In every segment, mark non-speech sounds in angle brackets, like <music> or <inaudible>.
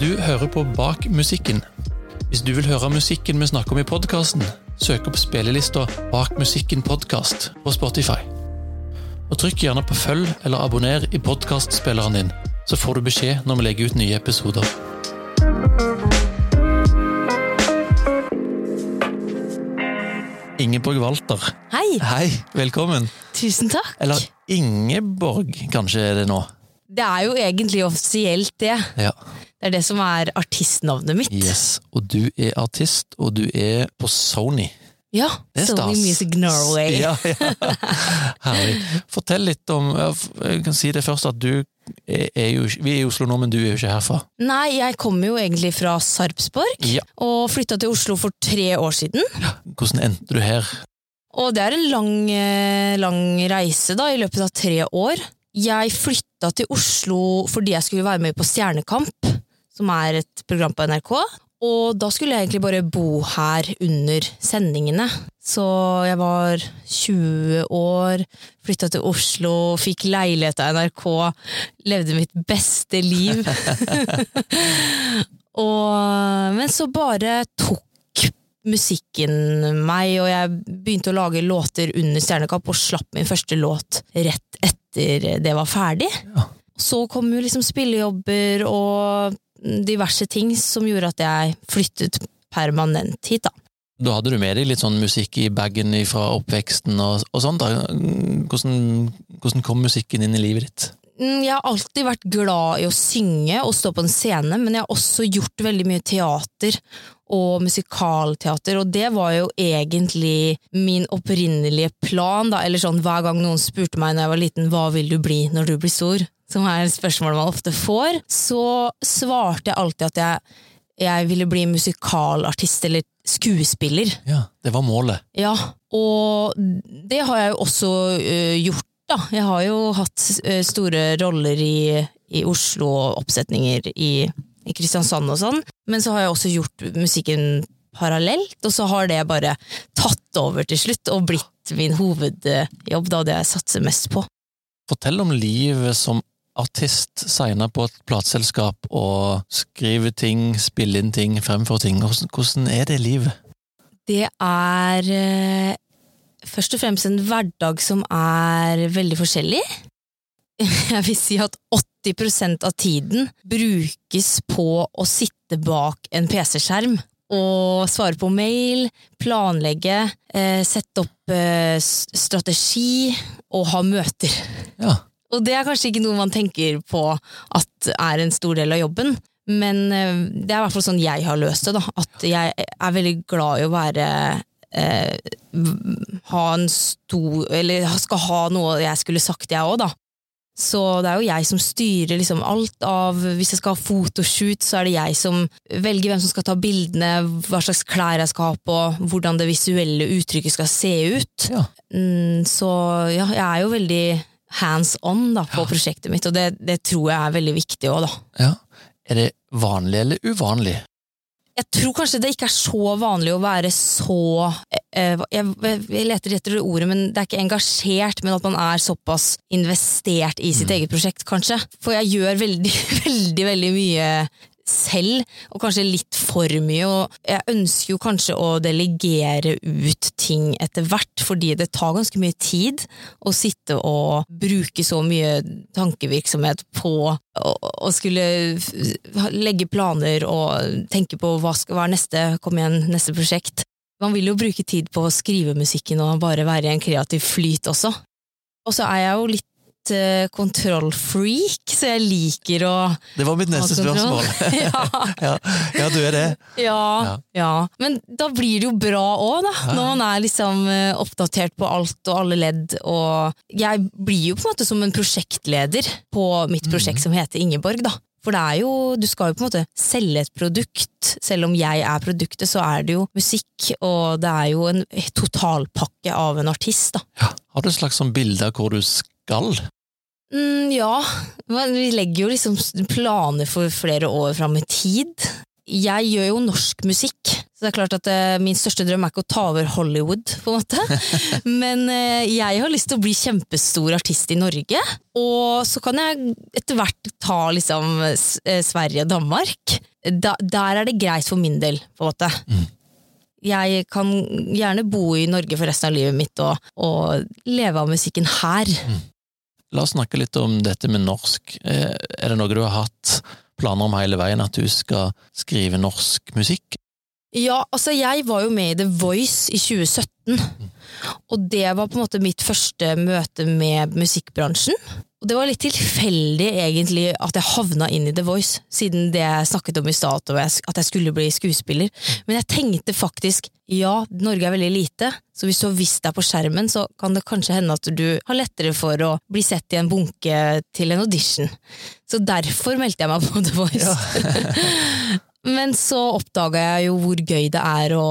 Du hører på Bak musikken. Hvis du vil høre musikken vi snakker om i podkasten, søk opp spillelista Bak musikken podkast på Spotify. Og Trykk gjerne på følg eller abonner i podkastspilleren din, så får du beskjed når vi legger ut nye episoder. Ingeborg Walter, Hei! hei, velkommen. Tusen takk. Eller Ingeborg, kanskje er det nå. Det er jo egentlig offisielt det. Ja. Det er det som er artistnavnet mitt. Yes, og du er artist, og du er på Sony. Ja, Sony. Music Norway. <laughs> Ja, ja. Herlig. Fortell litt om Jeg kan si det først at du er, jo Vi er i Oslo nå, men du er jo ikke herfra. Nei, jeg kommer jo egentlig fra Sarpsborg, Ja. og flytta til Oslo for tre år siden. Hvordan endte du her? Og det er en lang, eh, lang reise da, i løpet av tre år. Jeg flytta til Oslo fordi jeg skulle være med på Stjernekamp, som er et program på NRK. Og da skulle jeg egentlig bare bo her under sendingene. Så jeg var 20 år, flytta til Oslo, fikk leilighet av NRK, levde mitt beste liv. <laughs> og, men så bare tok musikken meg, og jeg begynte å lage låter under Stjernekamp, og slapp min første låt rett etter det var ferdig. Ja. Så kom jo liksom spillejobber og diverse ting som gjorde at jeg flyttet permanent hit, da. Da hadde du med deg litt sånn musikk i bagen fra oppveksten og, og sånn, da. Hvordan, hvordan kom musikken inn i livet ditt? Mm, Jeg har alltid vært glad i å synge og stå på en scene, men jeg har også gjort veldig mye teater og musikalteater, og det var jo egentlig min opprinnelige plan, da, eller sånn hver gang noen spurte meg når jeg var liten hva vil du bli når du blir stor, som er et spørsmål man ofte får, så svarte jeg alltid at jeg, jeg ville bli musikalartist eller skuespiller. Ja, Det var målet. Ja, og det har jeg jo også uh, gjort, da. Jeg har jo hatt uh, store roller i, i Oslo, og oppsetninger i, i Kristiansand og sånn, men så har jeg også gjort musikken parallelt, og så har det bare tatt over til slutt og blitt min hovedjobb, da det jeg satser mest på. Fortell om livet som artist, signer på et plateselskap og skriver ting, spiller inn ting, fremfører ting. Hvordan, hvordan er det livet? Det er eh, først og fremst en hverdag som er veldig forskjellig. <laughs> Jeg vil si at 80% av tiden brukes på å sitte bak en PC-skjerm og svare på mail, planlegge, eh, sette opp eh, strategi og ha møter. Ja, Og det er kanskje ikke noe man tenker på at er en stor del av jobben, men eh, det er i hvert fall sånn jeg har løst det. da, At jeg er veldig glad i å være eh, Ha en stor Eller skal ha noe jeg skulle sagt, jeg òg, da. Så det er jo jeg som styrer liksom alt av Hvis jeg skal ha fotoshoot, så er det jeg som velger hvem som skal ta bildene, hva slags klær jeg skal ha på, hvordan det visuelle uttrykket skal se ut. ja. Mm, så ja, jeg er jo veldig hands on da, på prosjektet mitt, og det, det tror jeg er veldig viktig òg, da. ja. Er det vanlig eller uvanlig? Jeg tror kanskje det ikke er så vanlig å være så eh, jeg, jeg leter etter det ordet, men det er ikke engasjert, men at man er såpass investert i sitt eget prosjekt, kanskje. For jeg gjør veldig, <laughs> veldig, veldig mye selv, og kanskje litt for mye. Og jeg ønsker jo kanskje å delegere ut ting etter hvert, fordi det tar ganske mye tid å sitte og bruke så mye tankevirksomhet på å, skulle legge planer og tenke på hva, skal, er neste, kom igjen, neste prosjekt. Man vil jo bruke tid på å skrive musikken og bare være i en kreativ flyt også. Og så er jeg jo litt eh, kontrollfreak, så jeg liker å Det var mitt neste spørsmål. ja, <laughs> <laughs> ja, ja, du er det. ja, Ja. Men da blir det jo bra òg, da. Når man er liksom eh, oppdatert på alt og alle ledd. Og jeg blir jo på en måte som en prosjektleder på mitt Mm. prosjekt som heter Ingeborg, da. For det er jo, du skal jo på en måte selge et produkt. Selv om jeg er produktet, så er det jo musikk, og det er jo en totalpakke av en artist, da. Ja. Har du et slags sånn bilde av hvor du skal? Mm, ja, men vi legger jo liksom planer for flere år fram i tid. Jeg gjør jo norsk musikk, så det er klart at uh, min største drøm er ikke å ta over Hollywood, på en måte. <laughs> Men uh, jeg har lyst til å bli kjempestor artist i Norge, og så kan jeg etter hvert ta liksom eh, Sverige og Danmark. da, der er det greit for min del, på en måte. Mm. Jeg kan gjerne bo i Norge for resten av livet mitt og, og leve av musikken her. La oss snakke litt om dette med norsk. Eh, Er det noe du har hatt planer om hele veien, at du skal skrive norsk musikk? Ja, altså jeg var jo med i The Voice i 2017, og det var på en måte mitt første møte med musikkbransjen. Og det var litt tilfeldig egentlig at jeg havna inn i The Voice, siden det jeg snakket om i stad, at jeg skulle bli skuespiller. Men jeg tenkte faktisk ja, Norge er veldig lite, så hvis du har visst deg på skjermen, så kan det kanskje hende at du har lettere for å bli sett i en bunke til en audition. Så derfor meldte jeg meg på The Voice. <laughs> Men så oppdaga jeg jo hvor gøy det er å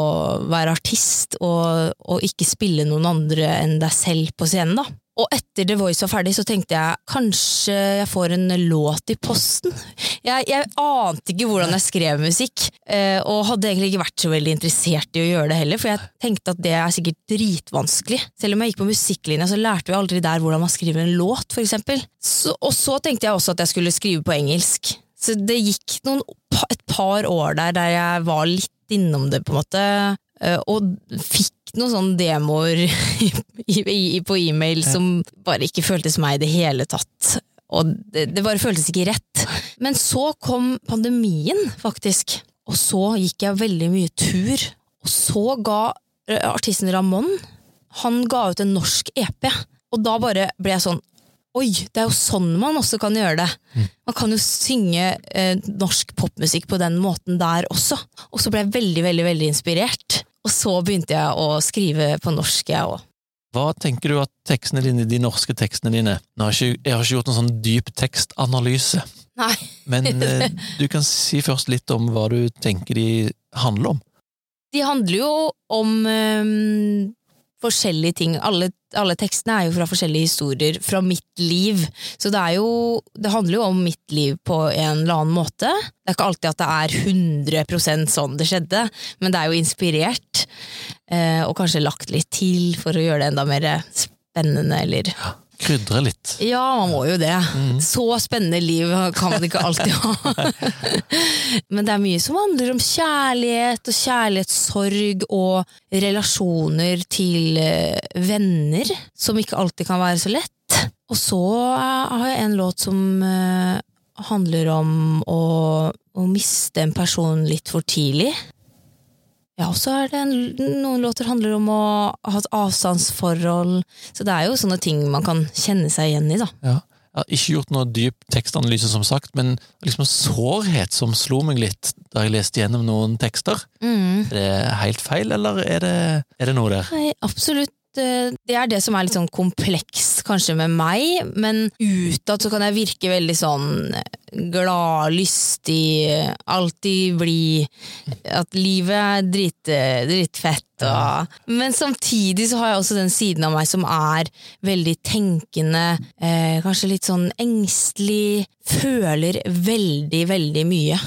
være artist og, og ikke spille noen andre enn deg selv på scenen. da. Og etter The Voice var ferdig, så tenkte jeg kanskje jeg får en låt i posten. Jeg, jeg ante ikke hvordan jeg skrev musikk, eh, og hadde egentlig ikke vært så veldig interessert i å gjøre det heller, for jeg tenkte at det er sikkert dritvanskelig. Selv om jeg gikk på musikklinja, så lærte vi aldri der hvordan man skriver en låt, for eksempel. Og så tenkte jeg også at jeg skulle skrive på engelsk. Så det gikk noen, et par år der der jeg var litt innom det, på en måte, eh, og fikk noen sånne demoer <laughs> i, i, på e-mail som bare ikke føltes meg i det hele tatt. Og det, det bare føltes ikke rett. Men så kom pandemien, faktisk. Og så gikk jeg veldig mye tur. Og så ga eh, artisten Ramón Han ga ut en norsk EP. Og da bare ble jeg sånn Oi, det er jo sånn man også kan gjøre det. Man kan jo synge eh, norsk popmusikk på den måten der også. Og så ble jeg veldig, veldig, veldig inspirert. Og så begynte jeg å skrive på norsk, jeg òg. Hva tenker du at tekstene dine, de norske tekstene dine Nå har jeg, ikke, jeg har ikke gjort noen sånn dyp tekstanalyse, Nei. men eh, <laughs> du kan si først litt om hva du tenker de handler om. De handler jo om eh, forskjellige ting. Alle, alle tekstene er jo fra forskjellige historier fra mitt liv. Så det jo Det handler jo om mitt liv på en eller annen måte. Det er ikke alltid at det er 100% sånn det skjedde, men det er jo inspirert. eh, og kanskje lagt litt til for å gjøre det enda mer spennende, eller Krydre litt. Ja, man må jo det. Så spennende liv kan man ikke alltid ha. <laughs> Men det er mye som handler om kjærlighet og kjærlighetssorg og relasjoner til eh, venner, som ikke alltid kan være så lett. Og så eh, har jeg en låt som eh, handler om å, å miste en person litt for tidlig. Ja, og så er det en, noen låter handler om å ha et avstandsforhold. Så det er jo sånne ting man kan kjenne seg igjen i, da. Ja. Jeg har ikke gjort noe dyp tekstanalyse, som sagt, men liksom en sårhet som slo meg litt da jeg leste gjennom noen tekster. Mm. Er det helt feil, eller er det, er det noe der? Nei, absolutt. Eh, Det er det som er litt sånn kompleks kanskje med meg, men utad så kan jeg virke veldig sånn glad, lystig, alltid blid. At livet er drit, dritfett. Og, men samtidig så har jeg også den siden av meg som er veldig tenkende, eh, kanskje litt sånn engstelig, føler veldig, veldig mye.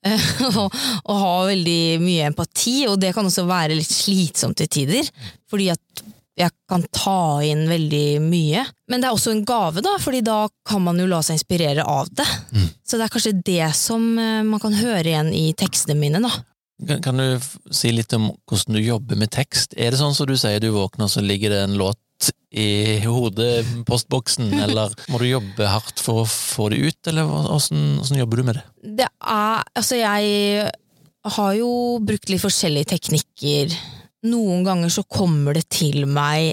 <laughs> og, og har veldig mye empati, og det kan også være litt slitsomt til tider. Fordi at jeg kan ta inn veldig mye. Men det er også en gave, da, fordi da kan man jo la seg inspirere av det. Så det er kanskje det som eh, man kan høre igjen i tekstene mine, da. Kan, kan du si litt om hvordan du jobber med tekst? Er det sånn som du sier du våkner, så ligger det en låt i hodet, postboksen, <laughs> eller må du jobbe hardt for å få det ut, eller hvordan, hvordan jobber du med det? Det er Altså, jeg har jo brukt litt forskjellige teknikker. Noen ganger så kommer det til meg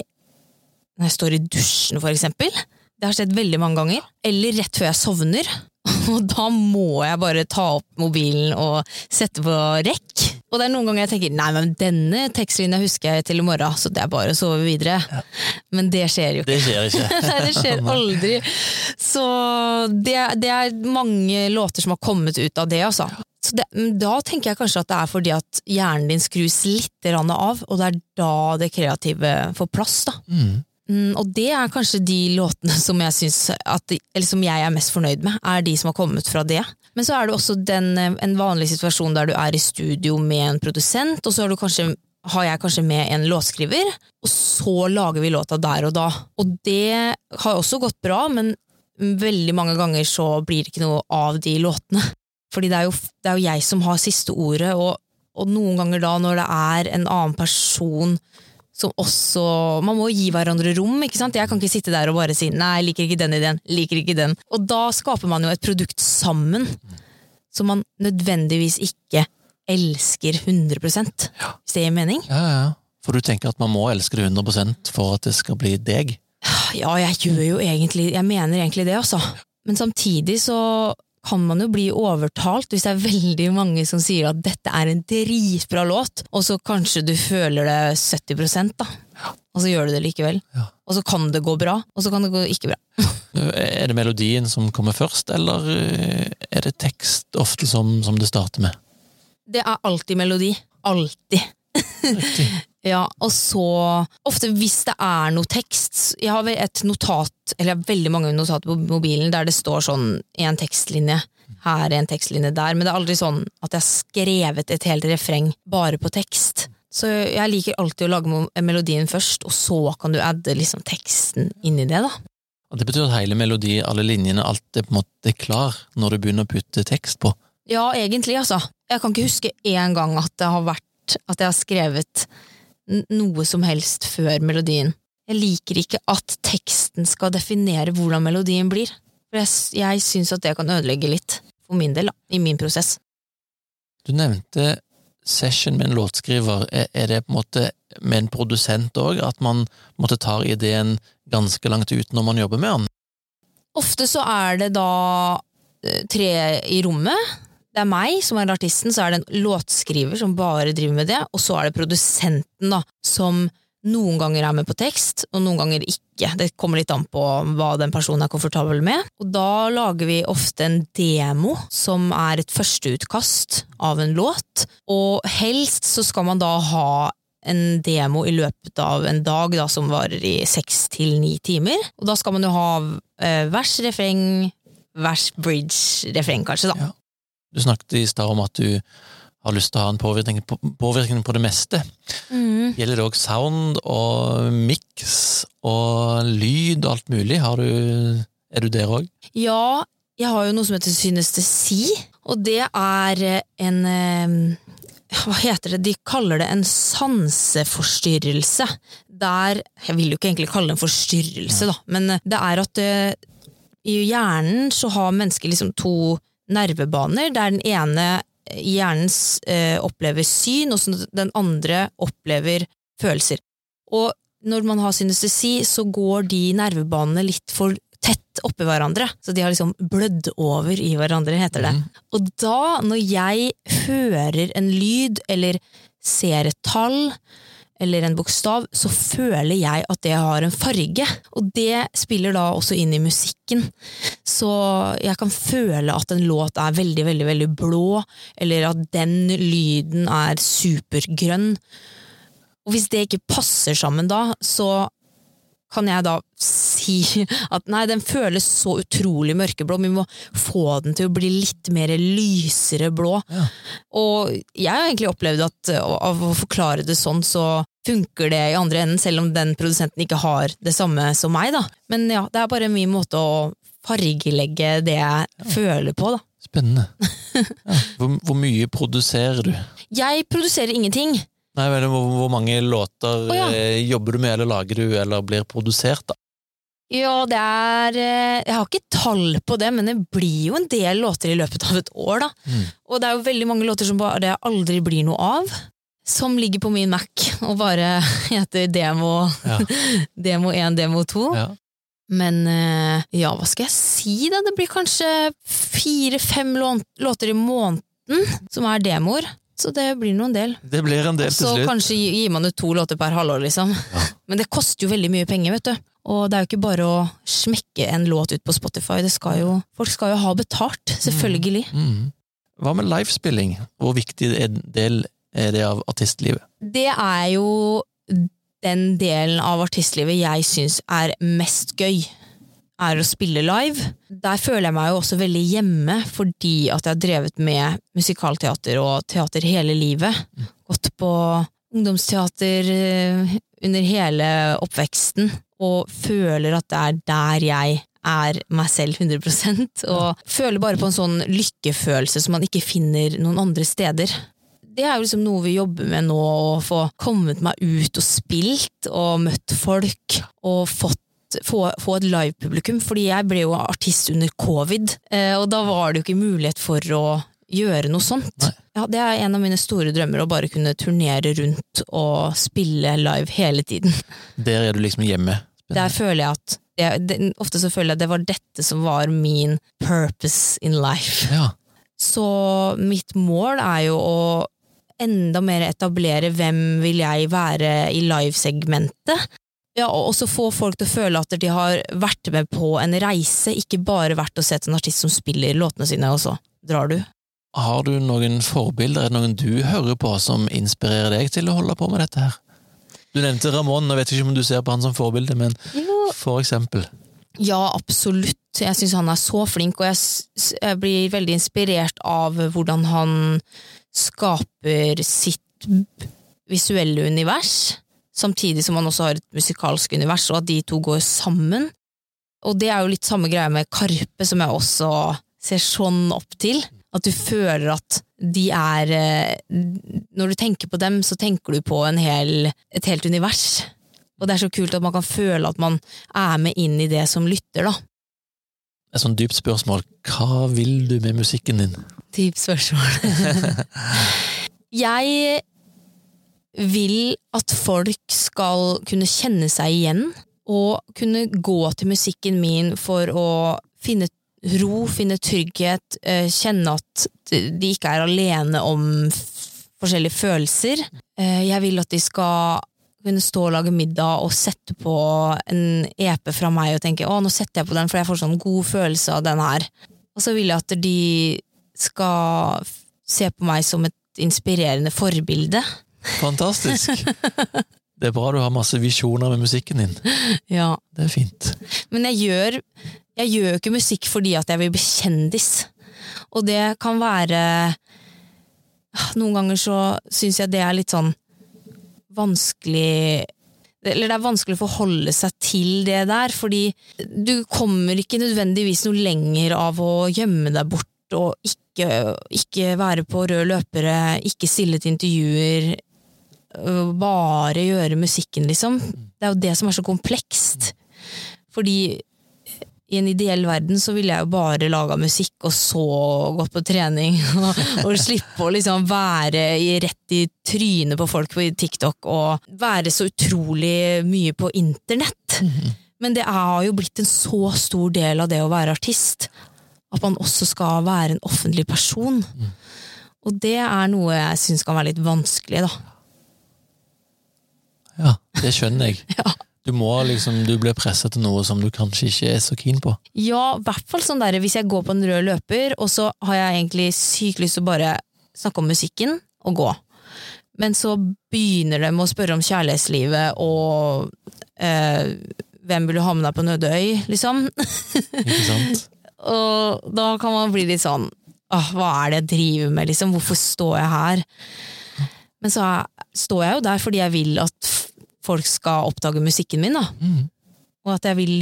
når jeg står i dusjen, for eksempel. Det har skjedd veldig mange ganger. Eller rett før jeg sovner. <laughs> Og da må jeg bare ta opp mobilen og sette på rekk. Og det er noen ganger jeg tenker nei, men denne tekstlinja husker jeg til i morgen, så det er bare å sove videre. Men det skjer jo ikke. Det skjer ikke. <laughs> Nei, det skjer aldri. Så det, det er mange låter som har kommet ut av det, altså. Så det, da tenker jeg kanskje at det er fordi at hjernen din skrus litt av, og det er da det kreative får plass, da. Mm. Mm, og det er kanskje de låtene som jeg, at, eller som jeg er mest fornøyd med, er de som har kommet fra det. Men så er det også den, eh, en vanlig situasjon der du er i studio med en produsent, og så har, kanskje, har jeg kanskje med en låtskriver, og så lager vi låta der og da. Og det har også gått bra, men veldig mange ganger så blir det ikke noe av de låtene. Fordi det er jo, det er jo jeg som har siste ordet, og, og noen ganger da når det er en annen person som også Man må gi hverandre rom. ikke sant? Jeg kan ikke sitte der og bare si 'nei, liker ikke den ideen', liker ikke den. Og da skaper man jo et produkt sammen som man nødvendigvis ikke elsker 100 hvis det gir mening. Ja, ja. For du tenker at man må elske det 100% for at det skal bli deg? Ja, jeg gjør jo egentlig Jeg mener egentlig det, altså. Men samtidig så kan man jo bli overtalt hvis det er veldig mange som sier at dette er en dritbra låt, og så kanskje du føler det 70 da. Og så gjør du det likevel. Ja. Og så kan det gå bra, og så kan det gå ikke bra. <laughs> Er det melodien som kommer først, eller eh, er det tekst ofte som, som det starter med? Det er alltid melodi. Alltid. <laughs> Ja, og så Ofte hvis det er noe tekst Jeg har et notat, eller jeg har veldig mange notater på mobilen der det står sånn en tekstlinje her, en tekstlinje der, men det er aldri sånn at jeg har skrevet et helt refreng bare på tekst. Så jeg liker alltid å lage melodien først, og så kan du adde liksom teksten inn i det, da. Det betyr at hele melodi, alle linjene, alt er på en måte klar når du begynner å putte tekst på. Ja, egentlig, altså. Jeg kan ikke huske én gang at det har vært at jeg har skrevet noe som helst før melodien. Jeg liker ikke at teksten skal definere hvordan melodien blir. For jeg, jeg syns at det kan ødelegge litt, for min del, da, i min prosess. Du nevnte session med en låtskriver. Er det på en måte med en produsent òg, at man måtte ta ideen ganske langt ut når man jobber med den? Ofte så er det da eh, tre i rommet. Det er meg som er artisten, så er det en låtskriver som bare driver med det, og så er det produsenten da, som noen ganger er med på tekst, og noen ganger ikke. Det kommer litt an på hva den personen er komfortabel med. Og da lager vi ofte en demo, som er et førsteutkast av en låt, og helst så skal man da ha en demo i løpet av en dag da, som varer i seks til ni timer. Og da skal man jo ha eh, vers, refreng, vers, bridge, refreng kanskje, da. Ja. Du snakket i stad om at du har lyst til å ha en påvirkning på, påvirkning på det meste. Mm. Gjelder det òg sound og mix og lyd og alt mulig? Har du, er du der òg? Ja, jeg har jo noe som heter synestesi, og det er eh, en eh, Hva heter det? De kaller det en sanseforstyrrelse. Der Jeg vil jo ikke egentlig kalle det en forstyrrelse, da, men det er at eh, i hjernen så har mennesker liksom to nervebaner, der den ene hjernen eh, opplever syn, og den andre opplever følelser. Og når man har synestesi, så går de nervebanene litt for tett oppi hverandre. Så de har liksom blødd over i hverandre, heter det. Og da, når jeg hører en lyd, eller ser et tall, eller en bokstav, så føler jeg at det har en farge. Og det spiller da også inn i musikken. Så jeg kan føle at en låt er veldig, veldig, veldig blå, eller at den lyden er supergrønn. Og hvis det ikke passer sammen da, så kan jeg da si at nei, den føles så utrolig mørkeblå, vi må få den til å bli litt mer lysere blå. Ja. Og jeg har egentlig opplevd at uh, av å forklare det sånn, så funker det i andre enden, selv om den produsenten ikke har det samme som meg, da. Men ja, det er bare min måte å fargelegge det jeg føler på, da. Spennende. <laughs> Ja. Hvor, hvor mye produserer du? Jeg produserer ingenting. Nei, men hvor, hvor mange låter oh, ja. eh, jobber du med, eller lager du, eller blir produsert, da? Ja, det er eh, Jeg har ikke tall på det, men det blir jo en del låter i løpet av et år, da. Mm. Og det er jo veldig mange låter som bare aldri blir noe av. Som ligger på min Mac og bare <laughs> heter demo, Ja. <laughs> demo 1, demo 2. Ja. Men eh, ja, hva skal jeg si da? Det blir kanskje fire-fem låter i måneden som er demoer. Så det blir nå en del. Det blir en del til Så kanskje gir man ut to låter per halvår, liksom. Men det koster jo veldig mye penger, vet du. Og det er jo ikke bare å smekke en låt ut på Spotify. Det skal jo, folk skal jo ha betalt, selvfølgelig. Mm. Hva med livespilling? Hvor viktig del er det av artistlivet? Det er jo den delen av artistlivet jeg syns er mest gøy. Er å spille live. Der føler jeg meg jo også veldig hjemme, fordi at jeg har drevet med musikalteater og teater hele livet. Gått på ungdomsteater eh, under hele oppveksten, og føler at det er der jeg er meg selv 100% og føler bare på en sånn lykkefølelse som man ikke finner noen andre steder. Det er jo liksom noe vi jobber med nå, å få kommet meg ut og spilt og møtt folk og fått få, få et livepublikum, fordi jeg ble jo artist under covid, eh, og da var det jo ikke mulighet for å gjøre noe sånt. Ja, det er en av mine store drømmer, å bare kunne turnere rundt og spille live hele tiden. Der er du liksom hjemme? Der føler jeg at det, det, Ofte så føler jeg at det var dette som var min purpose in life. Ja. Så mitt mål er jo å enda mer etablere hvem vil jeg være i livesegmentet. Ja, og også få folk til å føle at de har vært med på en reise, ikke bare vært og sett en artist som spiller låtene sine, og så drar du. Har du noen forbilder, er det noen du hører på som inspirerer deg til å holde på med dette her? Du nevnte Ramón, jeg vet ikke om du ser på han som forbilde, men Jo. for eksempel. Ja, absolutt. Jeg syns han er så flink, og jeg, jeg blir veldig inspirert av hvordan han skaper sitt visuelle univers, samtidig som man også har et musikalsk univers, og at de to går sammen. Og det er jo litt samme greia med Karpe, som jeg også ser sånn opp til. At du føler at de er eh, Når du tenker på dem, så tenker du på en hel, et helt univers. Og det er så kult at man kan føle at man er med inn i det som lytter, da. Et sånn dypt spørsmål, hva vil du med musikken din? Dypt spørsmål. <laughs> jeg vil at folk skal kunne kjenne seg igjen, og kunne gå til musikken min for å finne ro, finne trygghet, eh, kjenne at de ikke er alene om forskjellige følelser. Eh, Jeg vil at de skal kunne stå og lage middag og sette på en EP fra meg og tenke å, nå setter jeg på den, for jeg får sånn god følelse av den her. Og så vil jeg at de skal se på meg som et inspirerende forbilde. Fantastisk! <laughs> Det er bra du har masse visjoner med musikken din. Ja. Det er fint. Men jeg gjør, jeg gjør ikke musikk fordi at jeg vil bli kjendis. Og det kan være Noen ganger så syns jeg det er litt sånn vanskelig Eller det er vanskelig å forholde seg til det der, fordi du kommer ikke nødvendigvis noe lenger av å gjemme deg bort og ikke, ikke være på røde løpere, ikke stille til intervjuer, bare gjøre musikken, liksom. Det er jo det som er så komplekst. Fordi i en ideell verden så ville jeg jo bare laga musikk og så gått på trening. <laughs> Og, og slippe å liksom være i, rett i trynet på folk på TikTok og være så utrolig mye på internett. Men det har jo blitt en så stor del av det å være artist. At man også skal være en offentlig person. Og det er noe jeg syns kan være litt vanskelig, da. Ja, det skjønner jeg. <laughs> Ja. Du må liksom, du blir presset til noe som du kanskje ikke er så keen på. Ja, i hvert fall sånn der hvis jeg går på en rød løper, og så har jeg egentlig sykt lyst til å bare snakke om musikken og gå. Men så begynner de å spørre om kjærlighetslivet og eh, hvem vil du ha med deg på en øde øy, liksom. Ikke sant? <laughs> og da kan man bli litt sånn Åh, hva er det jeg driver med, liksom? Hvorfor står jeg her? Men så står jeg jo der fordi jeg vil at folk skal oppdage musikken min, da. Mm. Og at jeg vil,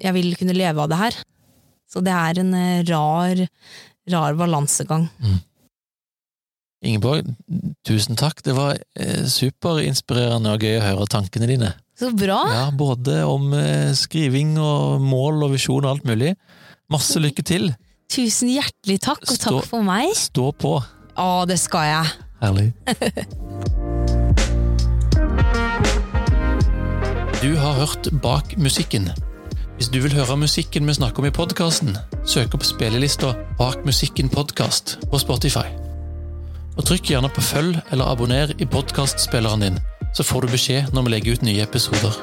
jeg vil kunne leve av det her. Så det er en eh, rar, rar balansegang. Ingeborg, tusen takk. Det var eh, superinspirerende og gøy å høre tankene dine. Så bra! Ja, Både om eh, skriving og mål og visjon og alt mulig. Masse lykke til! Tusen hjertelig takk, og Stå- takk for meg. Stå på! Å, det skal jeg. Herlig. <laughs> Du har hørt Bak musikken. Hvis du vil høre musikken vi snakker om i podkasten, søk opp spillelista Bak musikken podkast på Spotify. Og Trykk gjerne på følg eller abonner i podkastspilleren din, så får du beskjed når vi legger ut nye episoder.